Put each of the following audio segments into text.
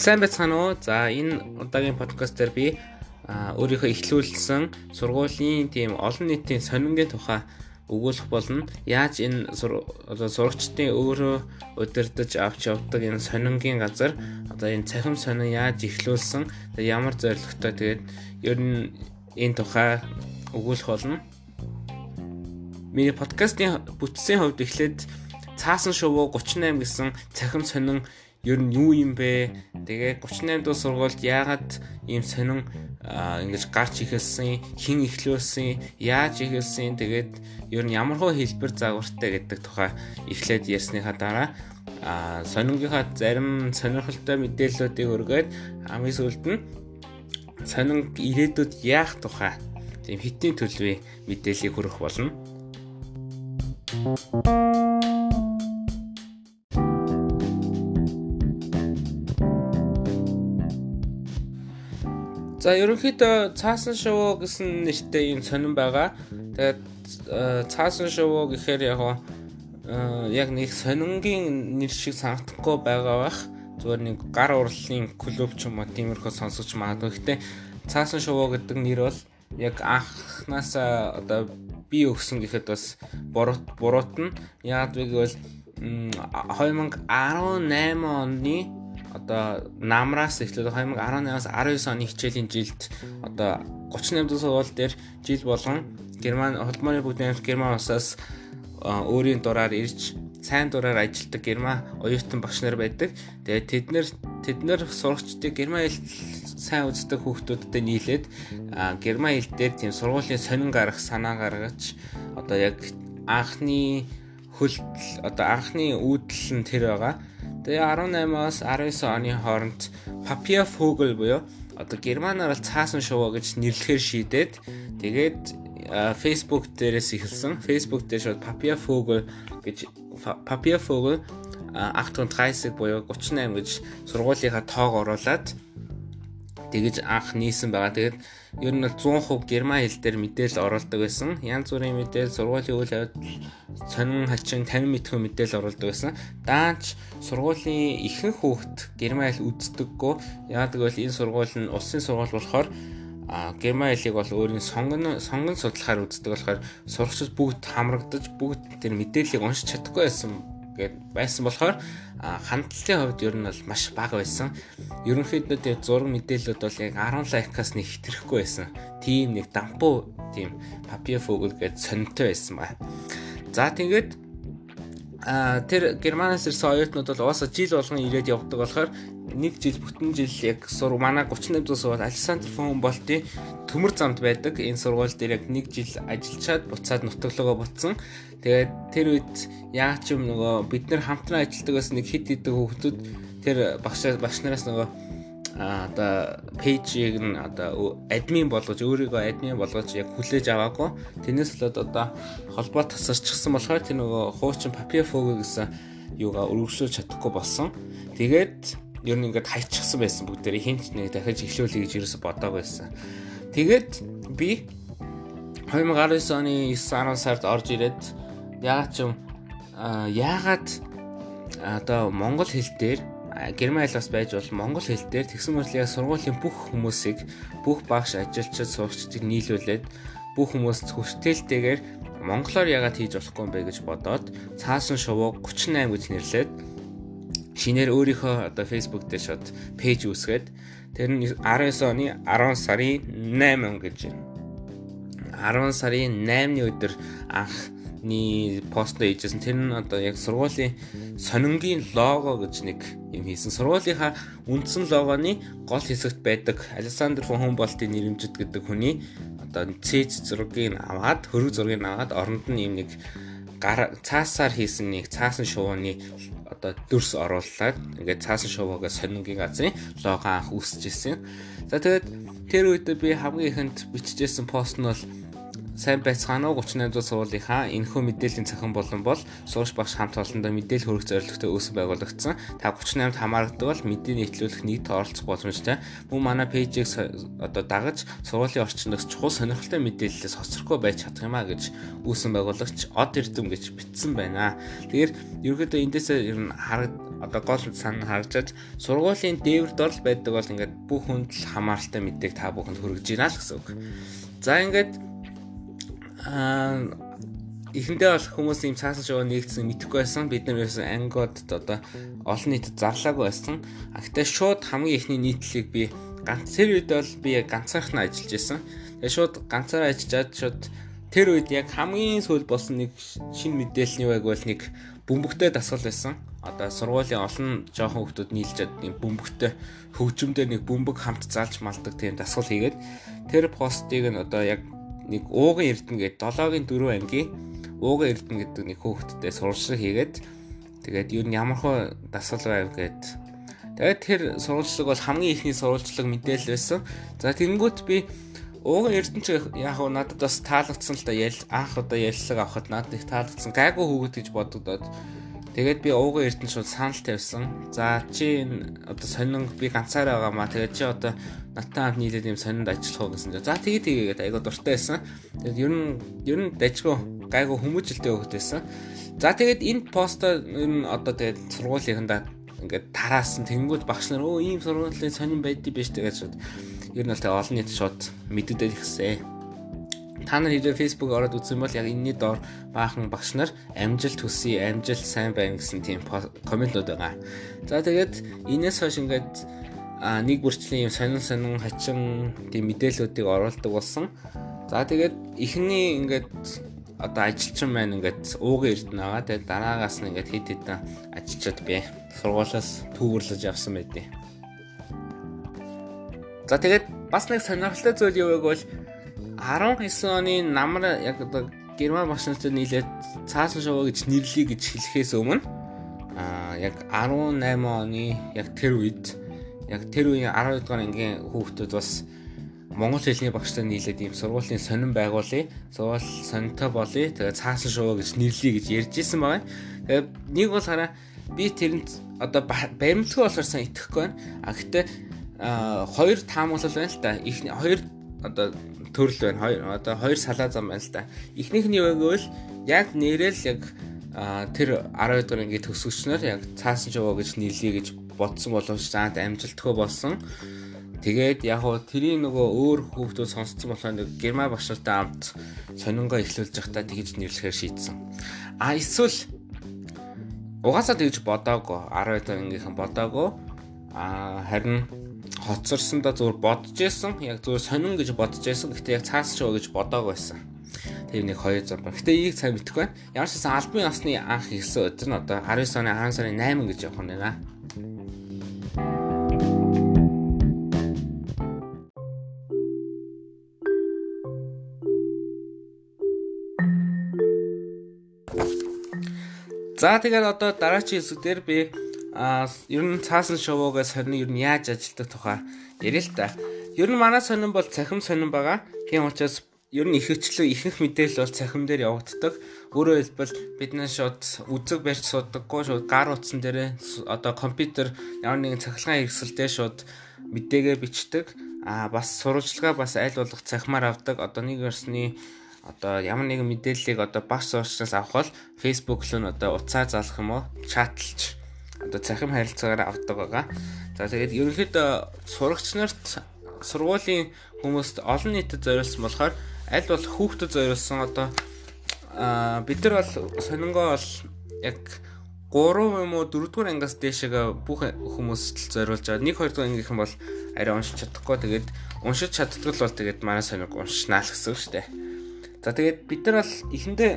Сайн байцгаана уу? За энэ удаагийн подкаст дээр би өөрийнхөө эхлүүлсэн сургуулийн тийм олон нийтийн сонингийн тухай өгүүлэх болно. Яаж энэ сурагчдын өөрөө удирдах авч явдаг энэ сонингийн газар одоо энэ цахим сонин яаж эхлүүлсэн, ямар зорилготой тэгээд ер нь энэ тухай өгүүлэх болно. Миний подкастын бүтцийн хувьд эхлээд цаасан шувуу 38 гэсэн цахим сонин ер нь юу юм бэ? Тэгээ 38 дуу сургуульд яагаад ийм сонин ингэж гарч ихэлсэн, хин ихлүүлсэн, яаж ихэлсэн, тэгээд ер нь ямархуу хэлбэр загвартай гэдэг тухай эхлээд ярьсныхаа дараа а сонингийнхаа зарим сонирхолтой мэдээллүүдийг өргөөд хамгийн сүүлд нь сонинг ирээдүйд яах тухай тийм хитийн төлөвийн мэдээллийг хүргэх болно. За ерөнхийдөө цаасан шоу гэсэн нэртэй юм сонирн байгаа. Тэгээд э, цаасан шоу гэхээр яг э, яг нэг сонингийн нэр шиг санагдахгүй байгаа бах. Зүгээр нэг гар урлалын клуб ч юм уу тиймэрхүү сонсогч магадгүй. Гэхдээ цаасан шоу гэдэг нэр бол яг анхнаасаа одоо би өгсөн гэхэд бас буруут буруутна. Яг гэвэл 2018 оны одоо намраас эхлээд 2018-аас 19 оны хичээлийн жилд одоо 38 дугаар сургууль дээр жил болгон Герман холбооны бүгдийн аймаг Герман улсаас өөрийн дураар ирж сайн дураар ажилладаг герман оюутан багш нар байдаг. Тэгээд тэд нэр тэд нэр сурагчдыг герман хэл сайн үздэг хүүхдүүдтэй нийлээд герман хэл дээр тийм сургуулийн сонин гарах санаа гаргаж одоо яг анхны хөлт одоо анхны үүдэл нь тэр байгаа. Тэгээ 18-аас 19 оны хооронд Papia Vogel буюу одоо германаар цаасан шувуу гэж нэрлэхээр шийдээд тэгээд Facebook дээрээс эхэлсэн. Facebook дээр шууд Papia Vogel гэж Papia Vogel 38 буюу 38 гэж сургуулийнхаа тоог оруулаад тэгэж анх нийсэн байгаа. Тэгээд ер нь 100% герман хэл дээр мэдээлэл оруулдаг байсан. Янз бүрийн мэдээлэл, сургуулийн үйл явдал, сонин хачин, танин мэдхүйн мэдээлэл оруулдаг байсан. Даанч сургуулийн ихэнх хүүхд герман хэл үздэггүй. Яагаад гэвэл энэ сургууль нь улсын сургууль болохоор а герман хэлийг бол өөрийн сонгон сонгон судлахаар үздэг болохоор сурагчид бүгд хамрагдаж бүгд тэр мэдээллийг уншиж чадахгүй байсан гэд байсан болохоор хандлтын хувьд ер нь бол маш бага байсан. Ерөнхийдөө тэр зураг мэдээлэлүүд бол яг 10 лайкаас нэг хэтрэхгүй байсан. Тийм нэг дампуу тийм папиа фогл гэж сониртой байсан ба. За тэгээд а тэр германаас ирсэн оюутнууд бол уусаа жил болгон ирээд явдаг болохоор нэг жил бүтэн жил яг сур манай 38 дуу сургууль Александр фон Болтын төмөр замд байдаг. Энэ сургууль дээр яг нэг жил ажиллачаад буцаад нутаглогоо буцсан. Тэгээд тэр үед яг ч юм нөгөө бид нар хамтран ажилладаг бас нэг хит хитэг хүүхдүүд тэр багш багш нараас нөгөө а одоо пэйжийг нь одоо админ болгож өөрийгөө админ болгож яг хүлээж аваагүй. Тэрнээс болоод одоо холбоо тасарчихсан болохоор тэр нөгөө хуучин Papia Fogo гэсэн юугаа өргөжлүүлж чадахгүй болсон. Тэгээд ер нь ингээд хайчихсан байсан бүгдээрээ хинч нэг дахиж эхлүүлэе гэж ерөөсө бодоагүй байсан. Тэгээд би 2019 оны 9-10 сард орж ирээд яагаад ч юм яагаад одоо монгол хэл дээр герман хэл бас байж бол монгол хэл дээр тэгсэн мэт яг сургуулийн бүх хүмүүсийг бүх багш ажилчид сурагчдыг нийлүүлээд бүх хүмүүс хүчтэлтэйгээр монголоор яагаад хийж болохгүй юм бэ гэж бодоод цаасан шувуу 38 гэж нэрлээд шинээр өөрийнхөө одоо Facebook дээр шууд пэйж үүсгээд тэр нь 19 оны 10 сарын 8 гэж байна. 10 сарын 8-ны өдөр анхны пост хийжсэн. Тэр нь одоо яг сургуулийн сонингийн лого гэж нэг юм хийсэн. Сургуулийнхаа үндсэн логоны гол хэсэгт байдаг Александр фон Хумболтын нэрэмжит гэдэг хүний одоо цэц зургийг аваад хөрөг зургийг аваад оронд нь юм нэг цаасаар хийсэн нэг цаасан шувууны одоо дүрс оруулаад ингээд цаасан шувуугаа сонингийн газрын лого анх үүсчихсэн. За тэгээд тэр үед би хамгийн ихэнд бичижсэн пост нь бол сайн байцгаана уу 38 дугаар сургуулийнхаа энэхүү мэдээллийн цахим болон бол сууш багш хамт олондоо мэдээлэл хүргэх зорилготой үүсгэн байгуулагдсан. Та 38-д хамаардаг бол мэдээ нийтлүүлэх нийт оролцох боломжтой. Мөн манай пэйжийг одоо дагаж сургуулийн орчинд чухал сонирхолтой мэдээлэлээс хоцрохгүй байж чадах юм а гэж үүсгэн байгуулагч Од Эрдэм гэж бичсэн байна. Тэгэхээр ерөнхийдөө эндээсээ ер нь хараг одоо гол сан харагдаж сургуулийн дээвэр дорл байдаг бол ингээд бүх хүнд хамааралтай мэдээг та бүхэнд хүргэж байна л гэсэн үг. За ингээд аа эхэндээ бол хүмүүс ийм цаасан шоу нэгдсэн мэдэхгүй байсан. Бид нар ерөөсөн ангиуд одоо олон нийтэд зарлаагүй байсан. А гэтээ шууд хамгийн ихний нийтлэлийг би ганц тэр үед бол би яг ганцаархан ажиллаж байсан. Тэгээ шууд ганцаараа ажиллаад шууд тэр үед яг хамгийн сүүл болсон нэг шинэ юу байг бол нэг бөмбөгтэй дасгал байсан. Одоо сургуулийн олон жоохон хүмүүс нийлж ийм бөмбөгтэй хөгжмөдөр нэг бөмбөг хамт заалж малдаг тийм дасгал хийгээд тэр постыг нь одоо яг нэг ууган эрдэнэ гэдэг 7-гийн 4 ангийн ууган эрдэнэ гэдэг нэг хүүхэдтэй сурвалжлал хийгээд тэгээд юу н ямархуу дасгал байв гэд тэгээд тэр сурвалжлал бол хамгийн ихний сурвалжлал мэдээлэл байсан. За тэгэнгүүт би ууган эрдэнэ яг хаа надад бас таалагдсан л да анх одоо яллаг авахд надад их таалагдсан гайгүй хүүхэд гэж бодогдоод Тэгээд би ууган эрдэнэ шууд санал тавьсан. За чи энэ одоо сонин би ганцаараа байгаамаа. Тэгээд чи одоо наттай хамт нийлээд юм сонинд ажиллах уу гэсэн чинь. За тэгээ тэгээгээд айгаа дуртай байсан. Тэгээд ер нь ер нь дажгүй гайгүй хүмүүжлтэй байсан. За тэгээд энэ постоо ер нь одоо тэгээд сургуулийнхандаа ингээд тараасан тэнгууд багш нар өө ийм сургуулийн сонин байдгийг биш тэгээд шууд ер нь л тэгээд олон нийт шууд мэддээд ихсэн та нар хэрэг Facebook ороод үзсэн бол яг энэний доор баахан багш нар амжилт хүсье, амжилт сайн байна гэсэн тийм комментууд байгаа. За тэгээд энэс хойш ингээд нэг бүрчлийн юм сонин сонин хачин тийм мэдээллүүдийг оруулдаг болсон. За тэгээд эхний ингээд одоо ажилчин маань ингээд уугийн эрдэнэ байгаа. Тэгээд дараагаас нь ингээд хэд хэдэн ажилчид би сургуулиас түүрлэж авсан байдیں۔ За тэгээд бас нэг сонирхолтой зүйл юу вэ гэвэл 19 оны намар яг одоо герман машинтай нийлээд цаасан шоу гэж нэрлэе гэж хэлэхээс өмнө аа яг 18 оны яг тэр үед яг тэр үеийн 12 дугаар ангийн хүүхдүүд бас монгол хэлний багштай нийлээд ийм сургуулийн сонин байгуулъя. Сургууль сонинтой болъё. Тэгээ цаасан шоу гэж нэрлэе гэж ярьж исэн байгаа. Тэгээ нэг бол хараа би тэрэнд одоо баримтгүй болохоор сайн итгэхгүй байна. А гэтээ хоёр таамаглал байна л да. Их хоёр одоо төрөл байна. Хоёр одоо хоёр салаа зам байна л да. Эхнийх нь юу гэвэл яг нэрэл яг тэр 12 дугаар ингээд төсөвчнөр яг цаасан жаваа гэж нийлье гэж бодсон боловч заад амжилтгүй болсон. Тэгээд яг хуу тэрийн нөгөө өөр хүүхдүүд сонсцсон болохоор нэг герман багштай хамт сонингоо эхлүүлж явахдаа тэгж нэрлэхээр шийдсэн. А эсвэл угаасаа тэгж бодоагүй 12 дугаарынхаа бодоагүй. А харин хоцорсондоо зүгээр бодож исэн. Яг зүгээр сонин гэж бодож исэн. Гэхдээ яг цаас шоу гэж бодоагүй байсан. Тэр нэг хоёр зам байна. Гэтэ энийг сайн мэдхгүй байна. Ямар ч гэсэн албан ёсны анх ихсэн өдөр нь одоо 19 оны 10 сарын 8 гэж явах нь байна. За тэгээд одоо дараагийн хэсэг дээр би а ер нь цаасан шоугоос хорин ер нь яаж ажилдаг тухай ярил л та. Ер нь манай сонин бол цахим сонин байгаа. Тийм учраас ер нь их хөчлөө ихэнх мэдээлэл бол цахим дээр явагддаг. Өөрөөр хэлбэл бид нэ шууд үзэг барьж судаггүй шууд гар утсан дээрээ одоо компьютер ямар нэгэн цахилгаан хэрэгсэлтэй шууд мэдээгээ бичдэг. А бас сурвалжлага бас аль болох цахимаар авдаг. Одоо нэг өрсний одоо ямар нэгэн мэдээллийг одоо багш суурчнаас авах бол Facebook руу нь одоо утсаа залах юм уу чатлж одоо цахим харилцаагаар авдаг байгаа. За тэгээд ерөнхийдөө сурагч нарт сургуулийн хүмүүст олон нийтэд зориулсан болохоор аль бол хүүхдэд зориулсан одоо аа бид нар бол сонингоо бол яг 3 юм уу 4 дугаар ангиас дээшээгээ бүх хүмүүст зориулж байгаа. 1 2 дугаар ангийнхан бол арай уншиж чадахгүй. Тэгээд уншиж чаддгал бол тэгээд манай сонирг уншнаа л гэсэн шүү дээ. За тэгээд бид нар бол эхэндээ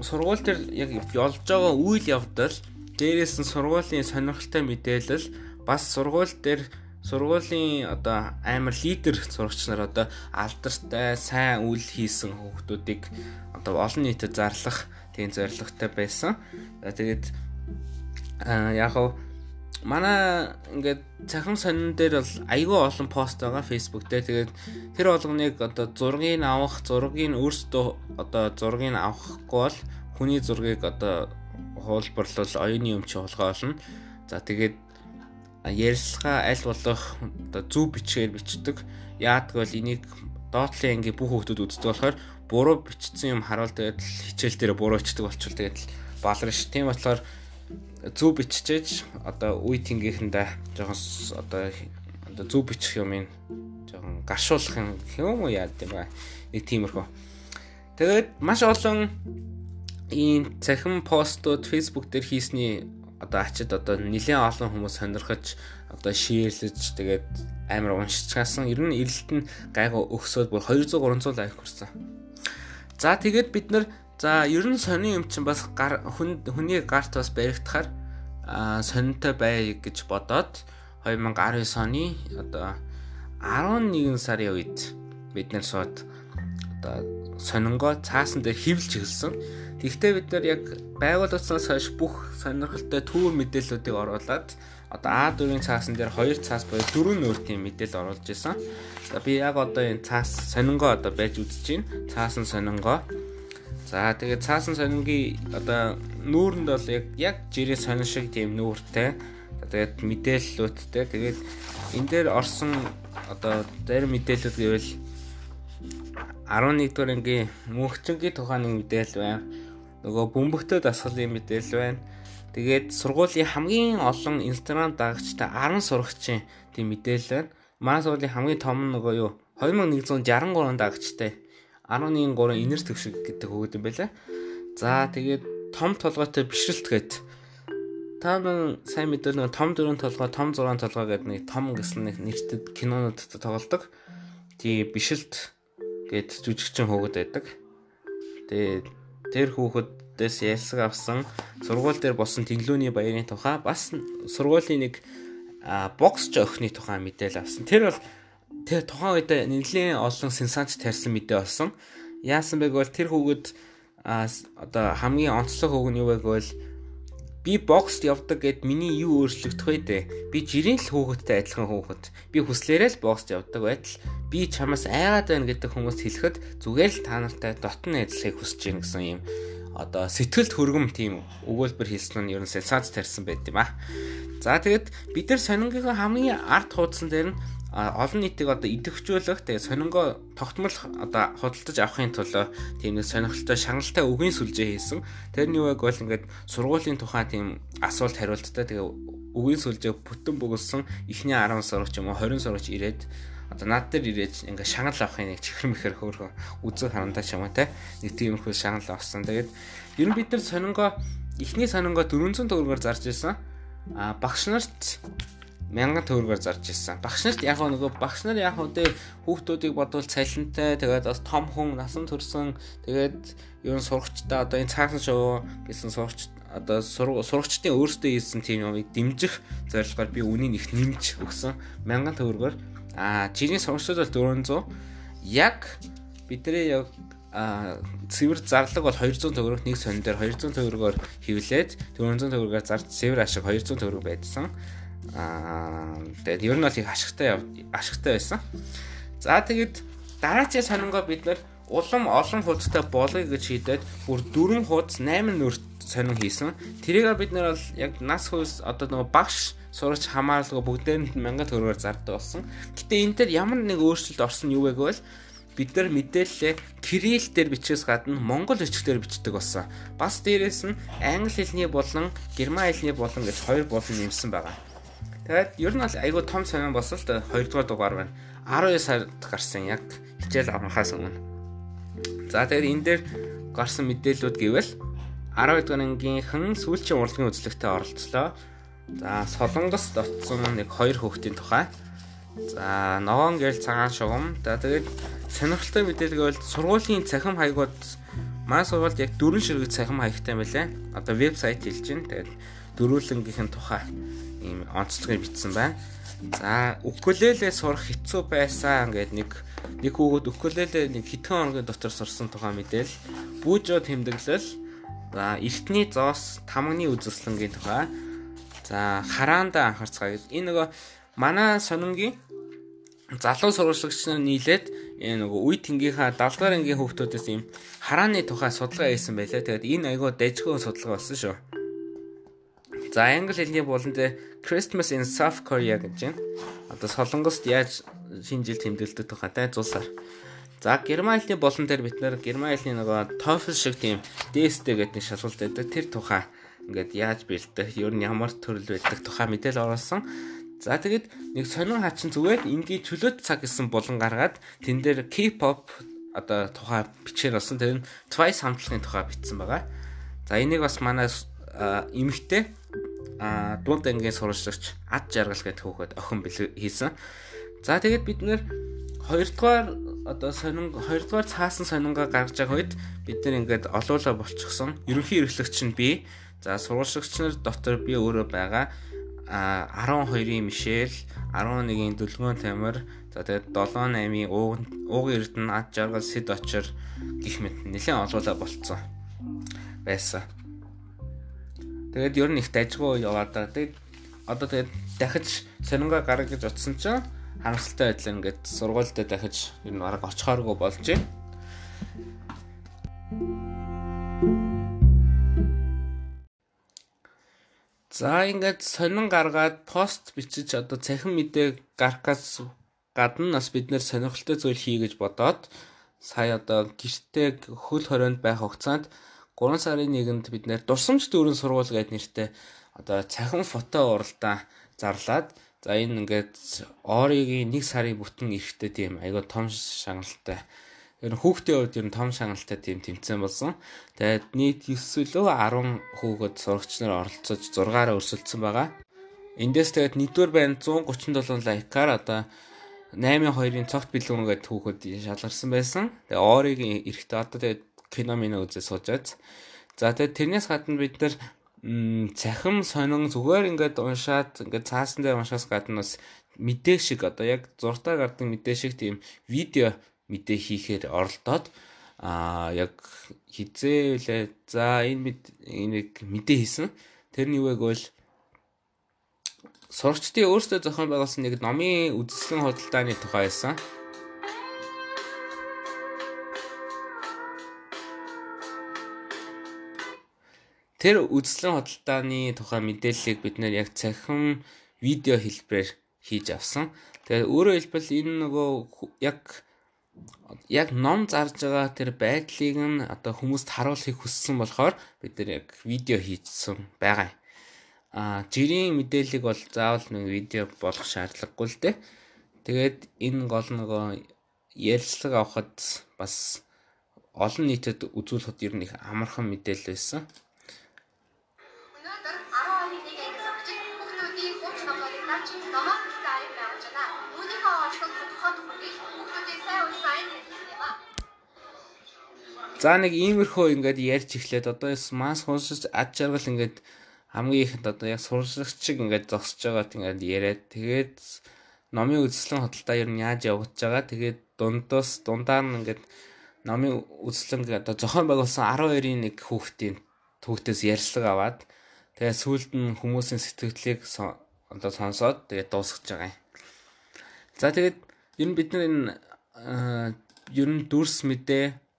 сургууль дээр яг болж байгаа үйл явдал Дээрээс нь сургуулийн сонирхолтой мэдээлэл бас сургууль дээр сургуулийн одоо амар лидер сурагч нар одоо алдартай сайн үйл хийсэн хүүхдүүдийг одоо олон нийтэд зарлах тийм зорилготой байсан. За тэгээд яг нь манай ингээд цахим сонин дээр бол айгүй олон пост байгаа Facebook дээр. Тэгээд тэр болгоныг одоо зургийг авах, зургийг өөрсдөө одоо зургийг авахгүй бол хүний зургийг одоо хуулбарлал оюуны өмч болгоо олно. За тэгээд ярилцлага аль болох одоо зөв бичгээр бичдэг. Яадаг бол энийг доотлын ангийн бүх хүмүүс үздэг болохоор буруу бичсэн юм харуул тэгээд хичээл дээр буруу бичдэг болчихвол тэгээд баларна ш. Тийм болохоор зөв биччихэж одоо үе тэнгийнхэндээ жоохон одоо одоо зөв бичих юм ин жоохон гаршуулах юм юм уу яа гэм ба нэг тиймэрхүү. Тэгээд маш олон ийм цахим постууд Facebook дээр хийсний одоо ачид одоо нэлээд олон хүмүүс сонирхож одоо шеэрлэж тэгээд амар уншчихсан. Ер нь эрэлт нь гайгүй өгсөд бүр 200 300 лайк хүрсэн. За тэгээд бид нар За ер нь сони юм чинь бас гар хүн хүний гарт бас баригдахаар сонинтой бай гэж бодоод 2019 оны одоо 11 сарын үед бид нэр сууд одоо сонингоо цаасан дээр хөвлж эхэлсэн. Тэгвэл бид нар яг байгууллагаас хойш бүх сонирхолтой төв мэдээллүүдийг оруулад одоо А4-ийн цаасан дээр 2 цаас буюу 4 нөөртийн мэдээлэл оруулж исэн. За би яг одоо энэ цаас сонингоо одоо байж үзэж байна. Цаасан сонингоо За тэгээд цаасан сонингийн одоо нүүрэнд бол яг яг жирийн сонин шиг тийм нүүртэй. Тэгээд мэдээллүүдтэй. Тэгээд энэ дээр орсон одоо зарь мэдээлэлүүд гэвэл 11 дугаар ангийн мөнхчингийн тухайн нэг мэдээлэл байна. Нөгөө бөмбөгтөө дасгалын мэдээлэл байна. Тэгээд сургуулийн хамгийн олон Instagram дагагчтай 10 сурагчийн тийм мэдээлэл байна. Манай сургуулийн хамгийн том нөгөө юу 2163 дагагчтай 11.3 инер төвшиг гэдэг хөгөөд юм байлаа. За тэгээд том толгойтой бишрэлт гээд та нар сайн мэдвэл нэг том дөрөв толгой, том зургаан толгой гэдэг нэг том гэсэн нэг нэртэд кинонуудад тоглодог. Тий бишрэлт гээд жүжигчин хөгөөд байдаг. Тэгээд тэр хүүхэдээс ялсаг авсан сургууль дээр болсон тэнглүүний баярын тухай бас сургуулийн нэг боксч охины тухай мэдээлэл авсан. Тэр бол тэр тухайн үед нэлээд олон сенсац тарьсан мэдээ болсон. Яасан бэ гэвэл тэр хүүхэд одоо хамгийн онцлог нь юу вэ гэвэл би бокст явдаг гэд миний юу өөрчлөгдөх вэ дээ. Би жирийн л хүүхэдтэй адилхан хүүхэд. Би хүслээрээ л бокст явдаг байтал би чамаас айгаад байна гэдэг хүмүүст хэлэхэд зүгээр л та нартай дотн ажиллахыг хүсэж гин гэсэн юм одоо сэтгэлд хөргөм тийм өгүүлбэр хэлсэн нь ер нь сенсац тарьсан байт юм а. За тэгэд бид нар сонингийнхаа хамгийн ард хуудсан дээр нь олон нийтийг одоо идэвхжүүлэх тэгээ сонингоо тогтмол одоо худалдаж авахын тулд тийм нэг сонирхолтой шаналтай үгийн сүлжээ хийсэн. Тэрний үг бол ингээд сургуулийн тухайн тийм асуулт хариулттай тэгээ үгийн сүлжээ бүтэн бүгэлсэн эхний 10 сурагч юм уу 20 сурагч ирээд одоо над дээр ирээд ингээ шагнал авахын нэг чихэр мэхэр хөөрхөн үзэг харандаа ч юм уу те нэг тиймэрхүү шагнал авсан. Тэгээд ер нь бид нар сонингоо эхний сонингоо 400 төгрөгөөр зарж ирсэн. А багш нарт мянган төгрөгөөр зарж ирсэн. Багш нарт яг нөгөө багш нар яг өдөө хүүхдүүдийг бодвол цалинтай тэгээд бас том хүн насан турсан тэгээд ер нь сурагчтай одоо энэ цаасан шоу гэсэн сурагч одоо сурагчдын өөрсдөө хийсэн тийм юмыг дэмжих зорилгоор би үнийг их нэмж өгсөн. Мянган төгрөгөөр аа жирийн сурагчдад бол 400 яг бидний яг а цэвэр зарлаг бол 200 төгрөг нэг сонин дээр 200 төгрөгөөр хевлээд 400 төгрөгөөр зарж цэвэр ашиг 200 төгрөг байдсан Аа тэгээд ер нь бол их ашигтай ашигтай байсан. За тэгээд дараачийн сонингоо бид нар улам олон хуудастай болгоё гэж шийдээд бүр 4 хуудас 8 нүрт сонин хийсэн. Тэрийг бид нар бол яг нас хүйс одоо нөгөө багш сурч хамааралгүй бүгдээрэнд 1000 төгрөгөөр зардаг болсон. Гэтэ энэ дээр ямар нэг өөрчлөлт орсон юу вэ гэвэл бид нар мэдээлэлээ кирилл дээр бичээс гадна монгол бичгээр бичдэг болсон. Бас дээрэс нь англи хэлний болон герман хэлний болон гэж хоёр болон нэмсэн байгаа. Тэгээд ер нь бол айгүй том сонин болсон л да 2 дугаар дугаар байна. 12 сард гарсан яг хичээл амрахаас өмнө. За тэгээд энэ дээр гарсан мэдээллүүд гэвэл 12 дугаар ангийнхан сүүлчийн урлагийн үзлэгтээ оролцлоо. За Солонгос дотсон нэг хоёр хүүхдийн тухай. За ногоон гэрэл цагаан шугам. За тэгээд сонирхолтой мэдээлэл гэвэл сургуулийн цахим хаягууд маань сургуульд яг дөрвөн ширхэг цахим хаягтай байлаа. Одоо вебсайт хэлж байна. Тэгээд дөрвөлөнгийнхэн тухай ийм онцлогыг бичсэн байна. За укулеле сурах хэцүү байсан гэдэг нэг нэг хүүхэд укулеле нэг хитгэн хоногийн дотор сурсан тухай мэдээл. Бүүжөө тэмдэглэл. За эртний зоос тамганы үзэсгэлэнгийн тухай. За хараанда анхаарцгаая. Энэ нөгөө манай сонингийн залуу сурвалжлагч нар нийлээд энэ нөгөө үе тэнгийнхаа 70 дахь ангийн хүүхдүүдээс ийм харааны тухай судалгаа хийсэн байлаа. Тэгээд энэ айгүй дайжгүй судалгаа болсон шүү. За англи хэлний буланд Christmas in South Korea гэж байна. Одоо Солонгост яаж шинэ жил тэмдэглэдэг тухайтай зулсаар. За герман хэлний болон дээр бид нэр герман хэлний нөгөө TOEFL шиг тийм дэстэй гэдэг нэг шалгалт байдаг. Тэр тухай ингээд яаж бэлдэх, ер нь ямар төрөл байдаг тухай мэдээлэл оруулсан. За тэгэд нэг сонин хачин зүгээр ингийн чөлөөт цаг гэсэн булан гаргаад тэн дээр K-pop одоо тухай бичээр болсон. Тэр нь Twice хамтлагын тухай бичсэн байгаа. За энийг бас манай эмэгтэй а дунд ангийн сурвалжлагч ад жаргал гэдэг хүүхэд охин хийсэн. За тэгээд бид нэр хоёрдугаар одоо сонин хоёрдугаар цаасан сонингаа гаргаж байгаа үед бид нэр ингээд олоола болчихсон. Ерөнхий эрхлэгч нь би. За сурвалжлагч нар дотор би өөрөө байгаа а 12-ийн Мишель, 11-ийн Дүлгөөн Тамир, за тэгээд 7-8-ийн Уугын Эрдэнэ, Ад Жаргал, Сэд Очор гих мэт нэлээд олоолаа болцсон байсан. Тэгээд ер нь их дажгүй яваад байгаа. Тэгээд одоо тэгээд дахиж сонингоо гарах гэж утсан чинь харамсалтай байдлаар ингээд сургуультай дахиж ер нь бараг очихооргүй болж байна. За ингээд сонин гаргаад пост бичиж одоо цахим мэдээ гаргахаас гадна бас бид нэр сонирхолтой зүйл хий гэж бодоод сая одоо гэртээ хөл хорионд байх хугацаанд 3 сарын 1-нд бид нэр дурсамж дүүрэн сургууль гэдэг нэртэй одоо цахим фото уралдаа зарлаад за энэ ингээд Оригийн 1 сарын бүтэн эрэхтэй тийм айгаа том шаналтай ер нь хүүхдийн хувьд ер нь том шаналтай тийм тэмцээн болсон. Тэгээд нийт 9 лөө 10 хүүхэд сурагч нар оролцож 6-аараа өрсөлдсөн байгаа. Эндээс тэгээд нэгдүгээр байна 137 лайкаар одоо 8-2-ын цогт бэлгүүн гэдэг хүүхэд шалгарсан байсан. Тэгээ Оригийн эрэхтэй одоо тэгээд кино минь үзэж суужаад. За тэгээд тэрнээс гадна бид нар цахим сонин зүгээр ингээд уншаад ингээд цаасан дээр уншаас гадна бас мэдээ шиг одоо яг зуртаа гардаг мэдээ шиг тийм видео мэдээ хийхээр оролдоод а яг хизээлээ за энэ энийг мэдээ хийсэн тэрний юу гэвэл сурагчдын өөрсдөө зохион байгуулсан нэг номын үзэсгэлэн худалдааны тухай байсан. Тэр үзэсгэлэн худалдааны тухай мэдээллийг бид нэр яг цахим видео хэлбэрээр хийж авсан. Тэгээд өөрөөр хэлбэл энэ нөгөө яг яг ном зарж байгаа тэр байдлыг нь одоо хүмүүст харуулахыг хүссэн болохоор бид нар яг видео хийсэн байгаа. А жирийн мэдээллийг бол заавал нэг видео болох шаардлагагүй л дээ. Тэгээд энэ гол нөгөө ярилцлага авахд бас олон нийтэд үзүүлэхэд ер нь их амархан мэдээлэл байсан. За нэг иймэрхүү ингээд ярьж эхлээд одоо мас хуншиж ад жаргал ингээд хамгийн ихэнд одоо яг сурлагч шиг ингээд зогсож байгаа тэгээд яриад тэгээд номын үзэсгэлэн хөдөлтөд ер нь яаж явагдаж байгаа тэгээд дундаас дундаа нь ингээд номын үзэсгэлэн одоо зохион байгуулсан 12-ийн нэг хүүхдийн түүхтээс ярьслаг аваад тэгээд сүүлд нь хүмүүсийн сэтгэлдлийг одоо сонсоод тэгээд дуусгаж байгаа юм. За тэгээд ер нь бид нар энэ ер нь дүрс мэдээ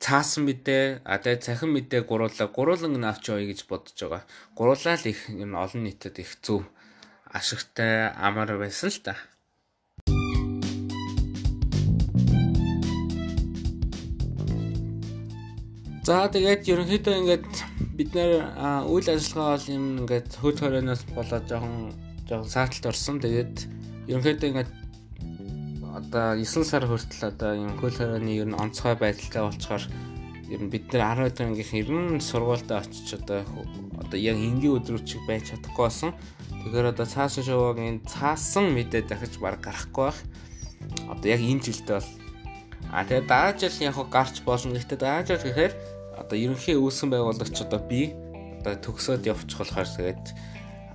цаасан мэдээ а тэгээ цахим мэдээ гуруулаа гуруулан авч явъя гэж бодож байгаа. Гуруулаа л их юм олон нийтэд их зөв ашигтай амар байсан л та. За тэгээд ерөнхийдөө ингээд бид нэр үйл ажиллагаа бол юм ингээд хөл хорионоос болоод жоохон жоохон сааталт орсон. Тэгээд ерөнхийдөө ингээд одоо 9 сар хүртэл одоо юм хөл хорионы ер нь онцгой байдалтай болчоор ер нь бид нар 10 өдрийнх ер нь сургуультай очиж одоо одоо яг энгийн өдрүүчиг байж чадахгүй болсон. Тэгэхээр одоо цаасан шоугийн цаасан мэдээ дахиж баг гарахгүй байх. Одоо яг энэ жилдээ бол а тэгээ дараа жил яг гарч болно. Гэхдээ дараа жил гэхээр одоо ерөнхий үүсгэн байгуулагч одоо би одоо төгсөөд явчих болохоор тэгээд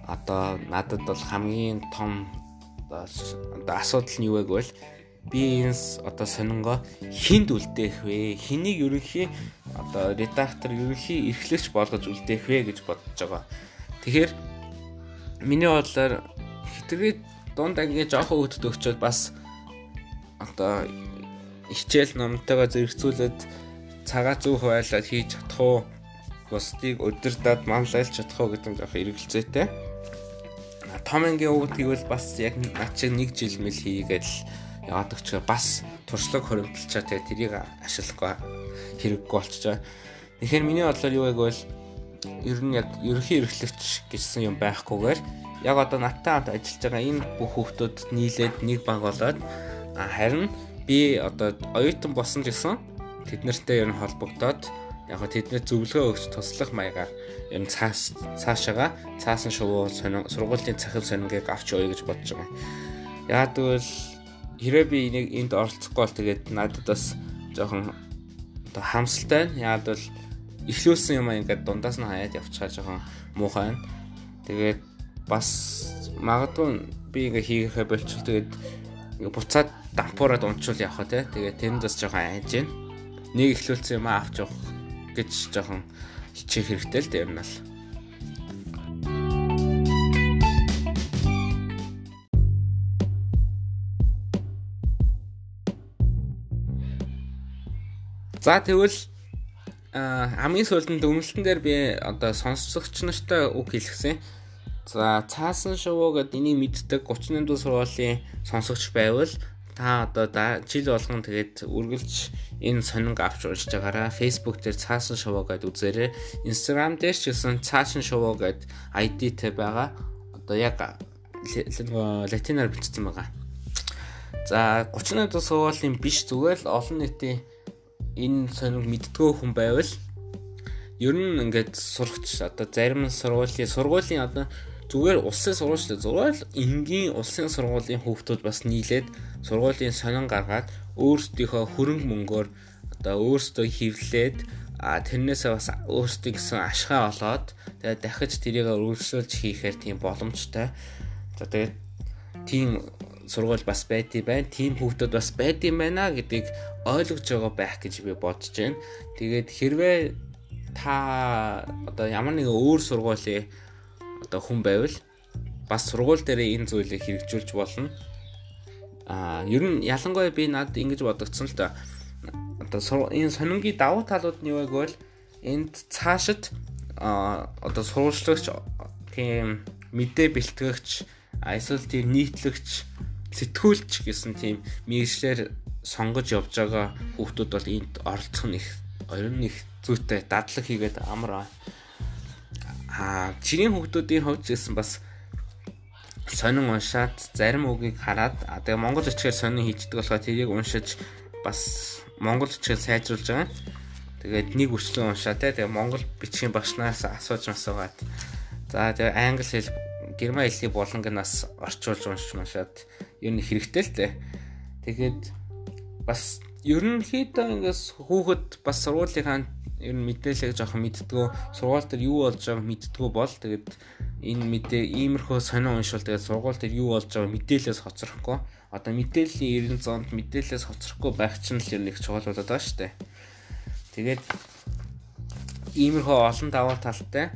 одоо надад бол хамгийн том одоо асуудал нь юу вэ гэвэл би энэ одоо сонингоо хинд үлдээх вэ? Хэнийг ерөнхий одоо редактор ерөнхий эрхлэгч болгож үлдээх вэ гэж бодож байгаа. Тэгэхээр миний бодлоор хитрхи дунд ангийн жоохон хөвгөд өгчөөд бас одоо хичээл номтойгоо зэрэгцүүлээд цагаа зөв хуваалаад хийж чадах уу? Бусдыг өдөрдад манлайлж чадах уу гэдэг нь жоохон эргэлзээтэй. Том ангийн хөвгөдгийг бол бас яг над шиг нэг жил мэл хийгээд яваад өгчөө бас туршлага хоримтлчаа тэгээ тэрийг ашиглахгүй хэрэггүй болчихоо. Тэгэхээр миний бодлоор юу гэвэл ер нь яг ерөнхий эрхлэгч гэсэн юм байхгүйгээр яг одоо надтай хамт ажиллаж байгаа энэ бүх хүүхдүүд нийлээд нэг баг болоод харин би одоо оюутан болсон гэсэн тэд нартай ер нь холбогдоод яг го тэдний зөвлөгөө өгч туслах маягаар ер нь цаас цаашаага цаасан шувуу сургуулийн цахил сонингийг авч явъя гэж бодож байгаа. Яг тэгвэл хэрэг би энийг энд оролцохгүй бол тэгээд надад бас жоохон одоо хамсалтай байна. Яг бол ихлүүлсэн юм ингээд дундаас нь хаяад явчихаа жоохон муухай. Тэгээд бас магадгүй би ингээ хийхээ болчихвол тэгээд буцаад дампуураад унчвал явах те. Тэгээд тэнд бас жоохон айж гин. Нэг ихлүүлсэн юм авч явах гэж жоохон хичээх хэрэгтэй л дээ юм бол. За тэгвэл хамгийн сүүлд нь дүнэлтэн дээр би одоо сонсогч нартай үг хэлсэн. За цаасан шувуу гэдэг энийг мэддэг 38 дуус сургуулийн сонсогч байвал та одоо жил болгон тэгээд үргэлж энэ сонинг авч уншиж байгаараа Facebook дээр цаасан шувуу гэдээ үзээрэй. Instagram дээр ч гэсэн цаасан шувуу гэдэг ID-тэй байгаа. Одоо яг латинаар бичсэн байгаа. За 38 дуус сургуулийн биш зүгээр л олон нийтийн энэ сонинг мэддгөө хүн байвал ер нь ингээд сурагч одоо зарим сургуулийн сургуулийн одоо зүгээр улсын сургууль зурвал энгийн улсын сургуулийн хүүхдүүд бас нийлээд сургуулийн сонин гаргаад өөрсдийнхөө хөрөнгө мөнгөөр одоо өөрсдөө хевлээд а тэрнээсээ бас өөрсдөө гэсэн ашгаа олоод тэгээд дахиж тэрийг өргөжлүүлж хийхээр тийм боломжтой. За тэгээд тийм сургууль бас байдсан байна. Тийм хүүхдүүд бас байдсан байна гэдгийг ойлгож байгаа байх гэж би бодож байна. Тэгээд хэрвээ та одоо ямар нэгэн өөр сургуулийн одоо хүн байвал бас сургууль дээр энэ зүйлийг хэрэгжүүлж болно. Аа ер нь ялангуяа би над ингэж бодогдсон л да. Одоо энэ сонингийн давуу талууд нь юу гэвэл энд цаашид а одоо сурвалжлагч тийм мэдээ бэлтгэгч эсвэл тийм нийтлэгч сэтгүүлч гэсэн тийм мэрэгчлэр сонгож явж байгаа хүүхдүүд бол энд оролцох нь их нь их зүйтэй дадлаг хийгээд амар Аа чиний хүүхдүүдийн хувьд гэсэн бас сонин уншаад зарим үгийг хараад тэгээ монгол бичгээр сонин хийждэг болохоор тэрийг уншиж бас монгол бичгээр сайжруулж байгаа. Тэгээд нэг үрчлэн уншаа те тэгээ монгол бичгийн багшнаас асууж масуугаад за тэгээ англи хэл герман хэлний болонгоноос орчуулж уншиж машаад ер нь хэрэгтэй л те. Тэгээд бас ерөнхийдөө ингээс хүүхэд бас сургуулийнхаа ер нь мэдээлэл жоохон мэддгөө сургууль дээр юу болж байгааг мэддгөө бол тэгээд энэ мэдээ иймэрхүү сонио уншвал тэгээд сургууль дээр юу болж байгааг мэдээлэлээс хоцрохгүй. Одоо мэдээллийн 90 зоонд мэдээлэлээс хоцрохгүй байх чинь л ер нь их чухал болоод байгаа шүү дээ. Тэгээд иймэрхүү олон даваа талтай.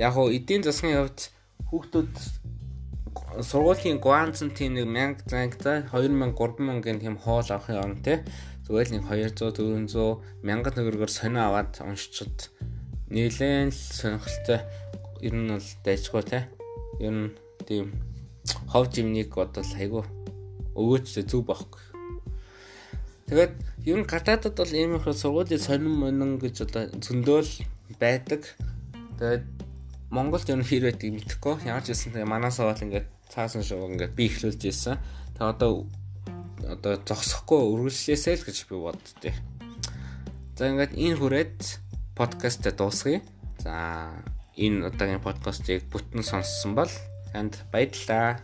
Яг хуу эдийн засгийн хувьд хүүхдүүд сургуулийн гуанцэн тийм нэг 1000 зангтай 2000 3000-ын тийм хоол авахын орн те Зүгээр нэг 200 400 мянган төгрөгөөр сонио аваад уншичод нэлээд л сонирхолтой ер нь бол дайжгүй те. Ер нь тийм хов жимнийг бодвол айгу өвөөчтэй зүг байхгүй. Тэгээд ер нь гадаадад бол ийм их сургуулийн сонин монин гэж одоо зөндөөл байдаг. Тэгээд Монголд ер нь хэр байдгийг мэдэхгүй. Ямар ч хэлсэн манаас аваад ингээд цаасан шоу ингээд би эхлүүлж ирсэн. Тэгээд одоо одоо зогсохгүй үргэлжлээсэй л гэж би боддتي. За ингээд энэ хүрээд подкастаа дуусгая. За энэ удаагийн подкастыг бүтэн сонссон бол танд баярлалаа.